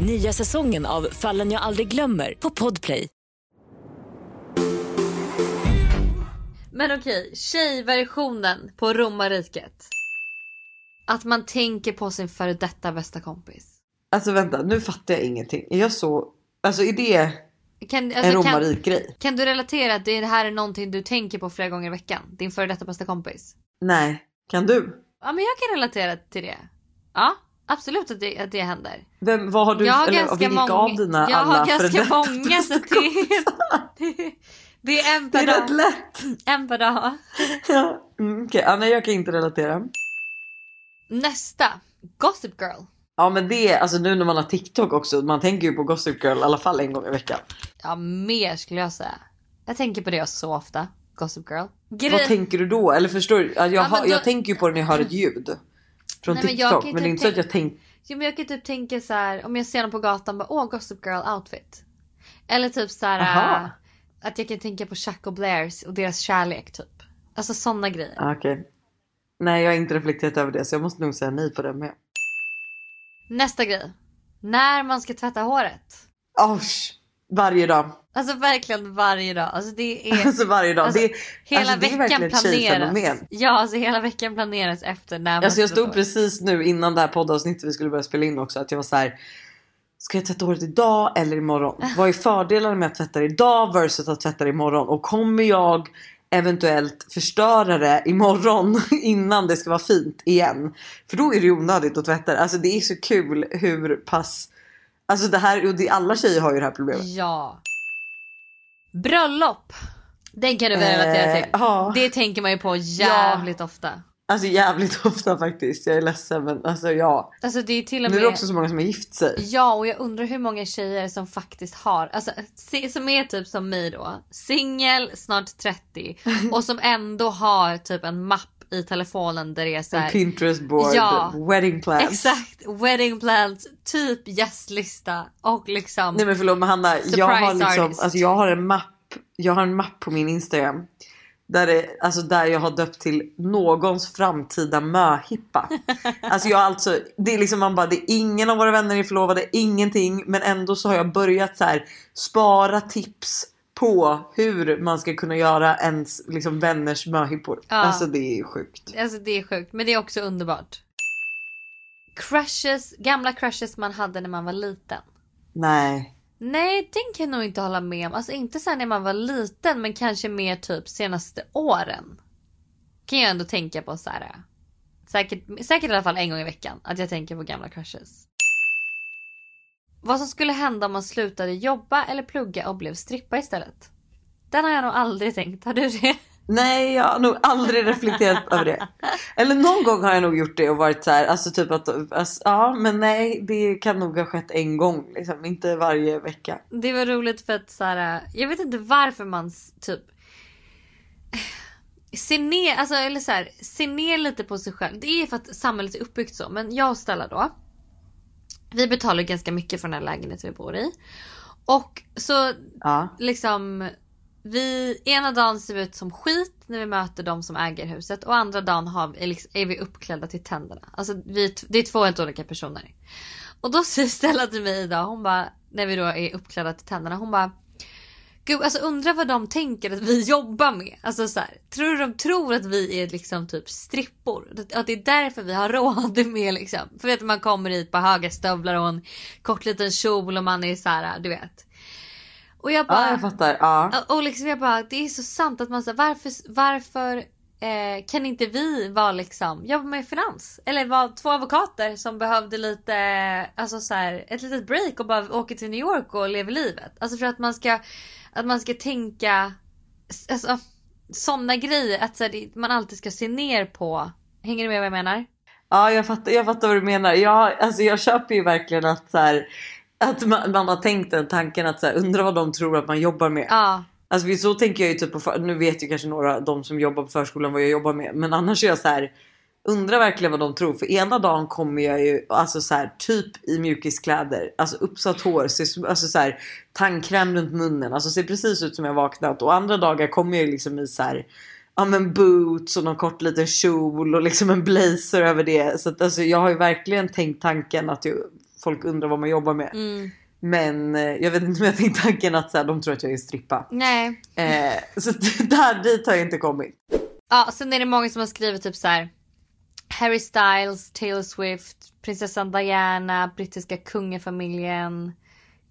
Nya säsongen av Fallen jag aldrig glömmer på Podplay. Men okej, tjejversionen på romarriket. Att man tänker på sin före detta bästa kompis. Alltså vänta nu fattar jag ingenting. Är jag så, alltså är det Kan, en alltså, kan, romarik grej? kan du relatera att det här är någonting du tänker på flera gånger i veckan? Din före detta bästa kompis? Nej, kan du? Ja men jag kan relatera till det. Ja absolut att det, att det händer. Vem, vad har du, jag har eller ganska vilka många, av dina jag alla har ganska många så det, det, det är en Det per är rätt dag. lätt. En per dag. Ja, mm, okej. ja, nej, jag kan inte relatera. Nästa. Gossip Girl. Ja men det är alltså nu när man har TikTok också. Man tänker ju på Gossip Girl i alla fall en gång i veckan. Ja mer skulle jag säga. Jag tänker på det så ofta. Gossip Girl. Vad Grej- tänker du då? Eller förstår du? Ja, Jag, Ja, har, då- jag tänker ju på det när jag hör ett ljud. Från Nej, men TikTok. Men, ju det är typ inte så att jag tänker. Jo, men jag kan typ tänka så här om jag ser någon på gatan bara åh Gossip Girl outfit. Eller typ så här äh, att jag kan tänka på Chuck och Blairs och deras kärlek typ. Alltså sådana grejer. Ah, Okej. Nej jag har inte reflekterat över det så jag måste nog säga nej på det med. Nästa grej. När man ska tvätta håret. Osh, varje dag. Alltså verkligen varje dag. Alltså det är Alltså varje dag. Alltså, det, hela alltså, det är veckan verkligen ett planeras. Ja alltså hela veckan planeras efter när man Alltså jag stod precis nu innan det här poddavsnittet vi skulle börja spela in också att jag var så här. Ska jag tvätta håret idag eller imorgon? Vad är fördelarna med att tvätta det idag versus att tvätta det imorgon? Och kommer jag eventuellt förstöra det imorgon innan det ska vara fint igen? För då är det ju onödigt att tvätta det. Alltså det är så kul hur pass Alltså det här, och det, alla tjejer har ju det här problemet. Ja. Bröllop. Den kan du väl relatera Eh, till? ja. Det tänker man ju på jävligt ofta. Alltså jävligt ofta faktiskt. Jag är ledsen men alltså ja. Alltså det är till och Nu med... är det också så många som har gift sig. Ja och jag undrar hur många tjejer som faktiskt har, alltså som är typ som mig då, singel, snart 30 och som ändå har typ en mapp i telefonen där det är så En här, Pinterest board, Ja. wedding plans. Exakt, wedding plans, typ gästlista och liksom Nej men förlåt men Hanna, jag har liksom, artist. alltså jag har en mapp, jag har en mapp på min Instagram. Där, det, alltså där jag har döpt till någons framtida möhippa. Alltså jag alltså, det är liksom man bara, det är ingen av våra vänner är förlovade, ingenting. Men ändå så har jag börjat så här spara tips på hur man ska kunna göra ens liksom, vänners möhippor. Ja. Alltså det är sjukt. Alltså det är sjukt men det är också underbart. Crushes, gamla crushes man hade när man var liten. Nej. Nej, den kan jag nog inte hålla med om. Alltså inte sen när man var liten men kanske mer typ senaste åren. Kan jag ändå tänka på så här. Säkert, säkert i alla fall en gång i veckan att jag tänker på gamla crushes. Vad som skulle hända om man slutade jobba eller plugga och blev strippa istället. Den har jag nog aldrig tänkt. Har du det? Nej jag har nog aldrig reflekterat över det. Eller någon gång har jag nog gjort det och varit så här, alltså typ att, alltså, ja men nej det kan nog ha skett en gång liksom, inte varje vecka. Det var roligt för att så här, jag vet inte varför man typ ser ner, alltså, eller så här, ser ner lite på sig själv. Det är för att samhället är uppbyggt så. Men jag och Stella då. Vi betalar ganska mycket för den här lägenheten vi bor i. Och så Ja. liksom vi, ena dagen ser vi ut som skit när vi möter de som äger huset och andra dagen har är, liksom, är vi uppklädda till tänderna. Alltså vi, det är två helt olika personer. Och då säger Stella till mig idag, hon bara, när vi då är uppklädda till tänderna, hon bara Gud, alltså undrar vad de tänker att vi jobbar med. Alltså så här, tror du de tror att vi är liksom typ strippor? Att det är därför vi har råd med liksom. För vet man kommer hit på höga stövlar och en kort liten kjol och man är så här, du vet. Och jag bara, ja jag fattar. Ja. och liksom jag bara, det är så sant att man säger varför, varför eh, kan inte vi vara liksom, jobba med finans? Eller vara två advokater som behövde lite, alltså så här, ett litet break och bara åka till New York och leva livet. Alltså för att man ska, att man ska tänka, alltså sådana grejer, att så här, man alltid ska se ner på. Hänger du med vad jag menar? Ja jag fattar, jag fattar vad du menar. Jag, alltså, jag köper ju verkligen att så här, att man, man har tänkt den tanken att så här, undra vad de tror att man jobbar med. Ja. Alltså så tänker jag ju typ på, nu vet ju kanske några de som jobbar på förskolan vad jag jobbar med. Men annars är jag så här. Undrar verkligen vad de tror. För ena dagen kommer jag ju alltså så här, typ i mjukiskläder. Alltså uppsatt hår. Ser, alltså så här, tandkräm runt munnen. Alltså ser precis ut som jag vaknat. Och andra dagar kommer jag liksom i så här. Ja men boots och någon kort liten kjol och liksom en blazer över det. Så att alltså jag har ju verkligen tänkt tanken att ju, folk undrar vad man jobbar med. Mm. Men eh, jag vet inte om jag tänkt tanken att så här, de tror att jag är strippa. Nej. Eh, så där dit har jag inte kommit. Ja, sen är det många som har skrivit typ så här. Harry Styles, Taylor Swift, prinsessan Diana, brittiska kungafamiljen,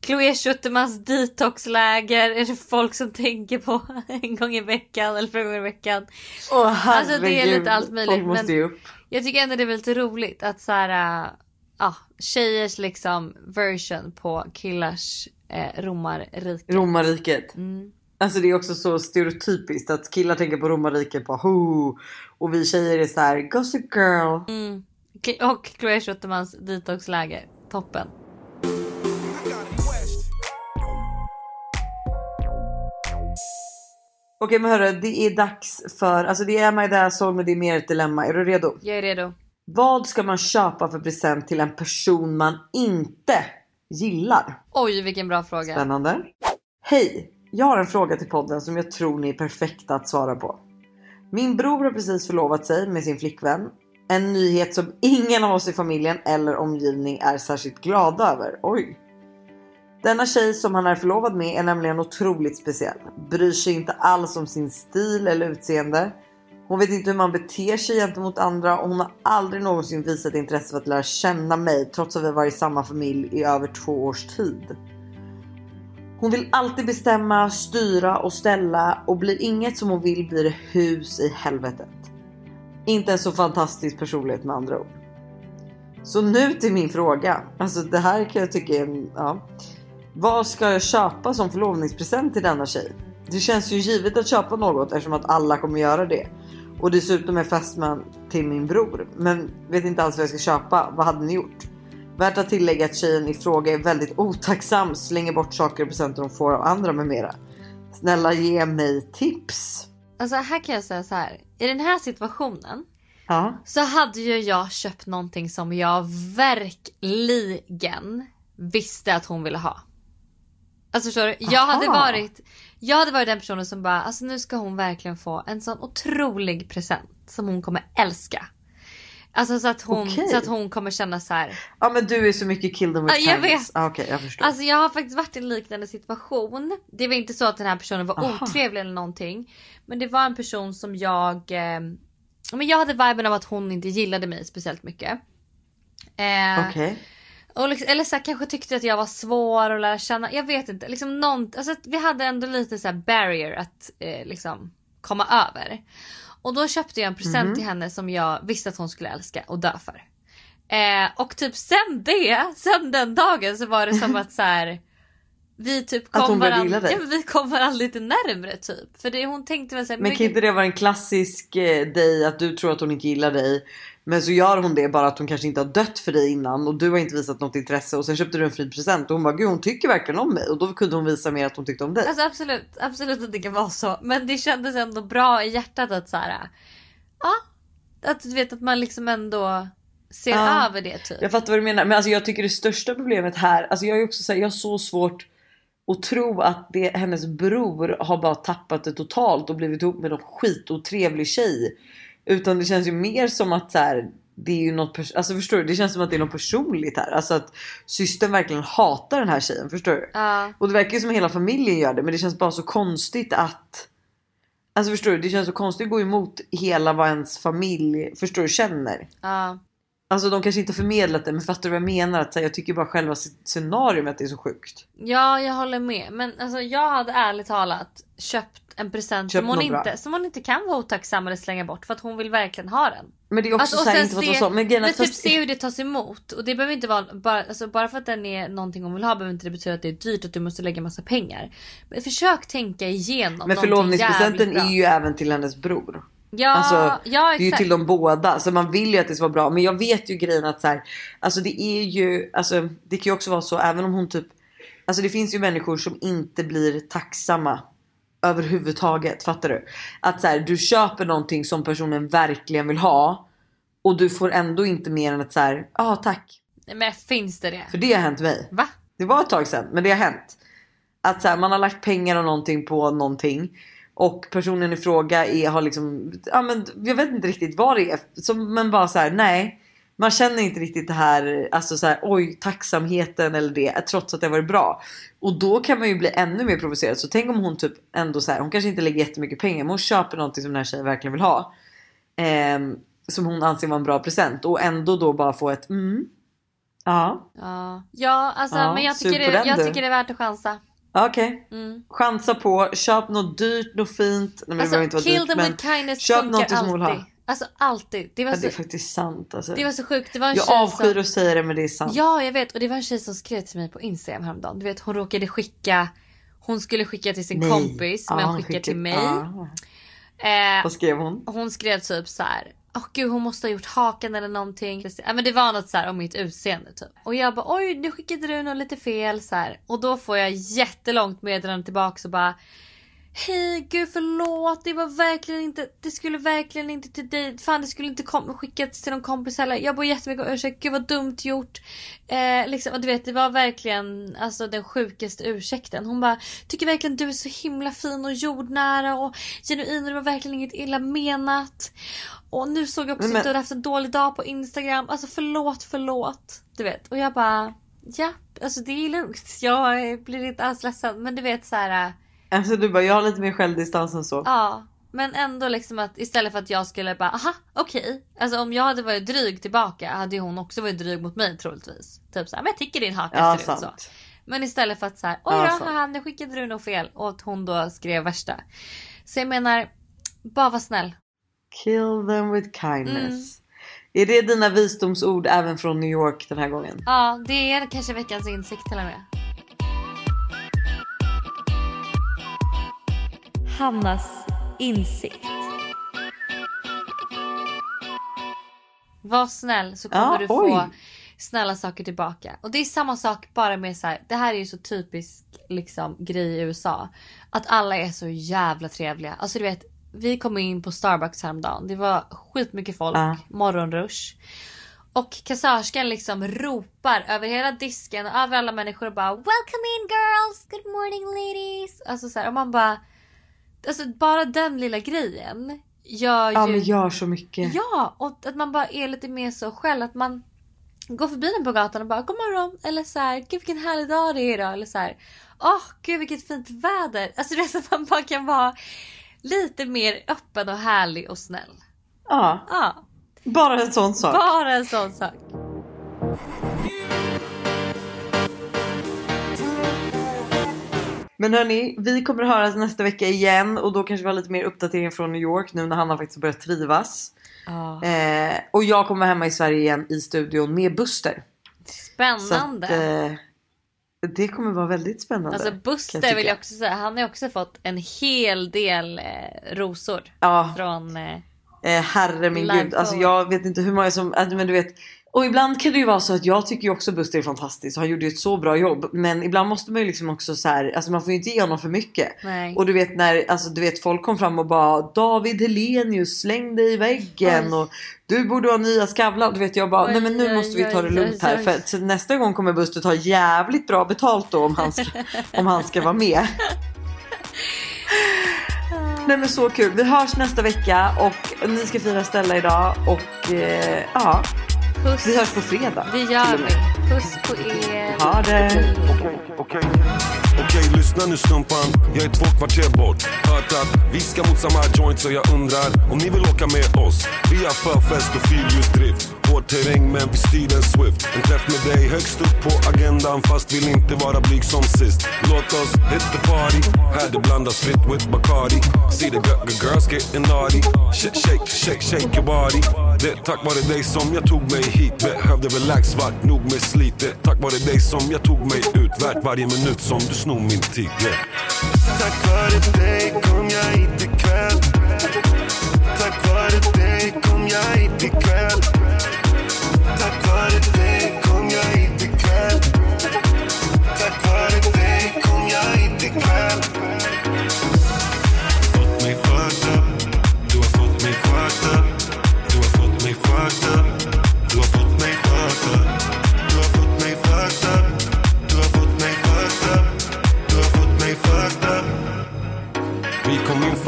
Chloé Schutermans detoxläger är det folk som tänker på en gång i veckan eller flera gånger i veckan. Åh, Alltså, det är lite allt möjligt, men-. Jag tycker ändå det är lite roligt att så här, äh, ja, tjejers liksom version på killars eh, romarrike. Romarriket. Mm. Alltså det är också så stereotypiskt att killar tänker på romarriket på ho och vi tjejer är så här gossip girl. Mm. Och Chloé Schutermans detoxläger. Toppen. Okej men hörru det är dags för, alltså det är My Soul men det är mer ett dilemma. Är du redo? Jag är redo. Vad ska man köpa för present till en person man inte gillar? Oj vilken bra fråga. Spännande. Hej! Jag har en fråga till podden som jag tror ni är perfekta att svara på. Min bror har precis förlovat sig med sin flickvän. En nyhet som ingen av oss i familjen eller omgivning är särskilt glada över. Oj! Denna tjej som han är förlovad med är nämligen otroligt speciell. Bryr sig inte alls om sin stil eller utseende. Hon vet inte hur man beter sig gentemot andra och hon har aldrig någonsin visat intresse för att lära känna mig trots att vi varit i samma familj i över två års tid. Hon vill alltid bestämma, styra och ställa och blir inget som hon vill blir det hus i helvetet. Inte en så fantastisk personlighet med andra ord. Så nu till min fråga. Alltså det här kan jag tycka är en, ja. Vad ska jag köpa som förlovningspresent till denna tjej? Det känns ju givet att köpa något eftersom att alla kommer göra det. Och dessutom är fästman till min bror. Men vet inte alls vad jag ska köpa. Vad hade ni gjort? Värt att tillägga att tjejen i fråga är väldigt otacksam, slänger bort saker och presenter hon får av andra med mera. Snälla ge mig tips. Alltså här kan jag säga så här. I den här situationen Ja, så hade ju jag köpt någonting som jag verkligen visste att hon ville ha. Alltså förstår du? Jag hade varit Jag hade varit den personen som bara alltså nu ska hon verkligen få en sån otrolig present som hon kommer älska. Alltså så att hon, Okej. så att hon kommer känna så här. ja men du är så mycket kill them with Ja, jag vet. Ja, Okej, jag förstår. Alltså jag har faktiskt varit i en liknande situation. Det var inte så att den här personen var Aha. otrevlig eller någonting. Men det var en person som jag... Eh, men jag hade viben av att hon inte gillade mig speciellt mycket. Eh, Okej. och liksom, eller så här, kanske tyckte att jag var svår att lära känna. Jag vet inte. Liksom någon, alltså, vi hade ändå lite så barrier att eh, liksom komma över. Och då köpte jag en present Mhm. till henne som jag visste att hon skulle älska och dö för. Eh, och typ sen det, sen den dagen så var det som att så här. Vi typ kom varandra, ja, men vi kom varandra lite närmre typ. För det, hon tänkte väl såhär, Men kan inte det vara en klassisk eh, dig att du tror att hon inte gillar dig. Men så gör hon det bara att hon kanske inte har dött för dig innan och du har inte visat något intresse och sen köpte du en fin present och hon bara gud hon tycker verkligen om mig och då kunde hon visa mer att hon tyckte om dig. Alltså absolut, absolut att det kan vara så. Men det kändes ändå bra i hjärtat att så här. Ja. Att du vet att man liksom ändå ser Ja. över det typ. Jag fattar vad du menar men alltså jag tycker det största problemet här, alltså jag är också så här, jag har så svårt att tro att det, hennes bror har bara tappat det totalt och blivit ihop med någon skitotrevlig tjej. Utan det känns ju mer som att så här, det är ju något, alltså förstår du? Det känns som att det är något personligt här. Alltså att systern verkligen hatar den här tjejen, förstår du? Ja. Och det verkar ju som att hela familjen gör det men det känns bara så konstigt att Alltså förstår du? Det känns så konstigt att gå emot hela vad ens familj förstår du känner. ja. Alltså de kanske inte har förmedlat det men fattar du vad jag menar? Att, här, jag tycker bara själva sc- scenariot att det är så sjukt. Ja, jag håller med. Men alltså, jag hade ärligt talat köpt en present Köpt som hon, bra. inte, som hon inte kan vara otacksam eller slänga bort för att hon vill verkligen ha den. Men det är också Alltså, och så här, sen inte se- vara så. Men, typ fast- se hur det tas emot. Och det behöver inte vara bara, alltså, bara för att den är någonting hon vill ha behöver inte det betyda att det är dyrt och att du måste lägga massa pengar. Men försök tänka igenom men förlovningspresenten är ju även till hennes bror. Ja, Alltså, ja Det är ju till de båda så man vill ju att det ska vara bra. Men jag vet ju grejen att så här, alltså det är ju, alltså det kan ju också vara så även om hon typ, alltså det finns ju människor som inte blir tacksamma överhuvudtaget. Fattar du? Att så här, du köper någonting som personen verkligen vill ha och du får ändå inte mer än att så här, ja ah, tack. Men finns det det? För det har hänt mig. Va? Det var ett tag sedan men det har hänt. Att så här, man har lagt pengar och någonting på någonting. Och personen i fråga är, har liksom, ja men jag vet inte riktigt vad det är. Som, men bara så här, nej. Man känner inte riktigt det här, alltså så här, oj tacksamheten eller det. Trots att det har varit bra. Och då kan man ju bli ännu mer provocerad. Så tänk om hon typ ändå så här, hon kanske inte lägger jättemycket pengar. Men hon köper någonting som den här tjejen verkligen vill ha. Ehm, som hon anser vara en bra present. Och ändå då bara få ett mm. Ja, Ja, ja alltså Ja, men jag tycker, det, jag tycker det är värt att chansa. Okej. Mm. Chansa på, köp något dyrt, något fint. Nej, men det Alltså behöver inte vara kill dyrt them with kindness köp någonting som hon vill ha. Alltså alltid. Det var, Ja, det är så, faktiskt sant alltså. det var så sjukt. Det var en Jag avskyr som... att säga det men det är sant. Ja jag vet och det var en tjej som skrev till mig på Instagram häromdagen. Du vet hon råkade skicka hon skulle skicka till sin Nej. kompis Ja, men hon skickade skickade- till mig. Ja. Eh, Vad skrev hon? hon skrev typ så här. Åh gud hon måste ha gjort haken eller någonting. Ja, men det var något så här om mitt utseende typ. Och jag bara oj nu skickade du något lite fel så här. Och då får jag jättelångt meddelande tillbaka och bara Hej gud förlåt det var verkligen inte Det skulle verkligen inte till dig Fan det skulle inte kom, skickats till någon kompis heller Jag ber jättemycket om ursäkt Gud vad dumt gjort eh, liksom, och du vet det var verkligen Alltså den sjukaste ursäkten Hon bara Tycker verkligen du är så himla fin och jordnära och genuin och det var verkligen inget illa menat och nu såg jag också Men- att du hade haft en dålig dag på Instagram Alltså förlåt förlåt Du vet och jag bara Ja alltså det är lugnt Jag blir inte alls ledsen men du vet så här. Alltså du bara, jag har lite mer självdistans än så. Ja, men ändå liksom att istället för att jag skulle bara aha okej. Alltså om jag hade varit dryg tillbaka hade hon också varit dryg mot mig troligtvis. Typ såhär, men jag tycker din haka Ja, ser ut så. sant. Men istället för att såhär, oj Ja, då, sant. haha, nu skickade du nog fel. Och att hon då skrev värsta. Så jag menar, bara var snäll. Kill them with kindness. Mm. Är det dina visdomsord även från New York den här gången? Ja, det är kanske veckans insikt till och med. Hannas insikt. Var snäll så kommer Ja, du få oj. snälla saker tillbaka. Och det är samma sak bara med så här. Det här är ju så typisk liksom grej i USA. Att alla är så jävla trevliga. Alltså du vet, vi kom in på Starbucks häromdagen. Det var skitmycket folk, Ja. morgonrush. Och kassörskan liksom ropar över hela disken och över alla människor och bara Welcome in girls! Good morning ladies! Alltså så här, och man bara Alltså bara den lilla grejen gör ju... Ja men gör så mycket. Ja, och att man bara är lite mer så själv. Att man går förbi den på gatan och bara god morgon. Eller så här, gud vilken härlig dag det är idag. Eller så här, åh gud vilket fint väder. Alltså det är så att man bara kan vara lite mer öppen och härlig och snäll. Ja, Ja, bara en sån sak. bara en sån sak. Men hörni, vi kommer att höras nästa vecka igen och då kanske vi har lite mer uppdatering från New York nu när Hanna faktiskt börjat trivas. Ja. Eh, och jag kommer hemma i Sverige igen i studion med Buster. Spännande. att, eh, det kommer vara väldigt spännande. Alltså Buster tycka. vill jag också säga, han har också fått en hel del eh, rosor. Ja, Från... Eh, eh, herre min Live gud. Alltså jag vet inte hur många som, alltså, men du vet. Och ibland kan det ju vara så att jag tycker ju också Buster är fantastisk och han gjorde ju ett så bra jobb. Men ibland måste man ju liksom också så här, alltså man får ju inte ge honom för mycket. nej. Och du vet när alltså, du vet, folk kom fram och bara David Helenius släng dig i väggen Oj. och du borde ha nya Skavlan. Du vet jag bara Oj, nej men nu måste vi ta det lugnt här för nästa gång kommer Buster ta jävligt bra betalt då om han ska, om han ska vara med. Nej men så kul. Vi hörs nästa vecka och ni ska fira Stella idag och eh, ja, Puss. vi hörs på fredag. Det gör vi. Puss på er. Ha det. Okej, okej Okej, lyssna nu stumpan. Jag är två kvarter bort. Hört att vi ska mot samma joint så jag undrar om ni vill åka med oss. Vi har förfest och fyrhjulsdrift. Hård terräng men vi styr den swift. En träff med dig högst upp på agendan fast vill inte vara blyg som sist. Låt oss hit the party. Här det blandas fritt with Bacardi. See the good, good girls getting naughty. Shit, shake, shake, shake your body. Det är tack vare dig som jag tog mig hit. Behövde relax, vart nog med slit Det är tack vare dig som jag tog mig ut. Värt varje minut som du snor min tid. Tack vare dig kom jag hit ikväll Tack vare dig kom jag hit ikväll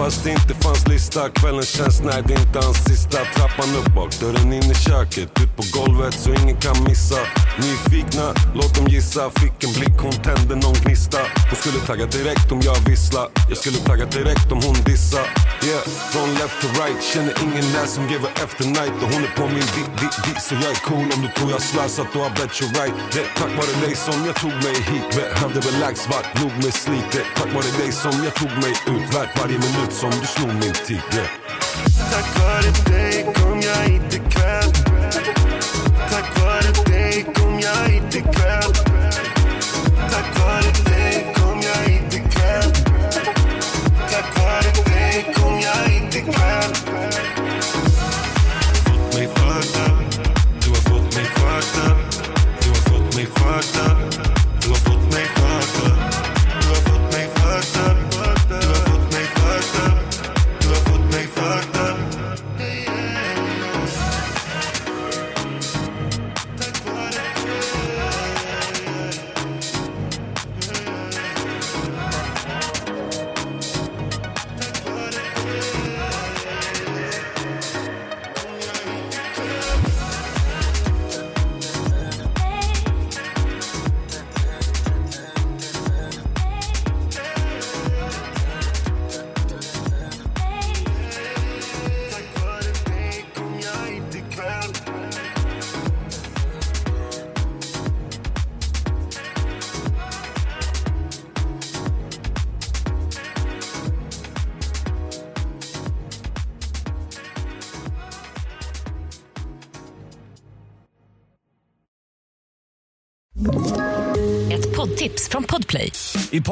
Fast det inte fanns lista. Kvällen känns, nej det är inte hans sista. Trappan upp bak, dörren in i köket. Ut på golvet så ingen kan missa. Nyfikna, låt dem gissa. Fick en blick, hon tände någon gnista. Hon skulle tagga direkt om jag vissla Jag skulle tagga direkt om hon dissa Yeah, från left to right Känner ingen där som ger efter night. Och hon är på min dick-dick-dick Så jag är cool. Om du tror jag slösat då I bet you right. Det är tack vare dig som jag tog mig hit. Behövde relax, vart nog med slit Det är tack vare dig som jag tog mig ut. Värt varje minut som du slog min yeah. Tack vare dig kom jag hit ikväll. Tack vare dig kom jag hit ikväll. Tack vare dig kom jag hit ikväll. Tack vare dig kom jag hit ikväll. Fått mig fucked